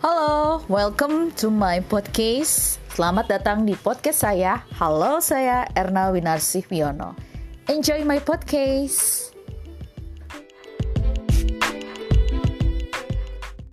Halo, welcome to my podcast. Selamat datang di podcast saya. Halo, saya Erna Winarsih Wiono. Enjoy my podcast.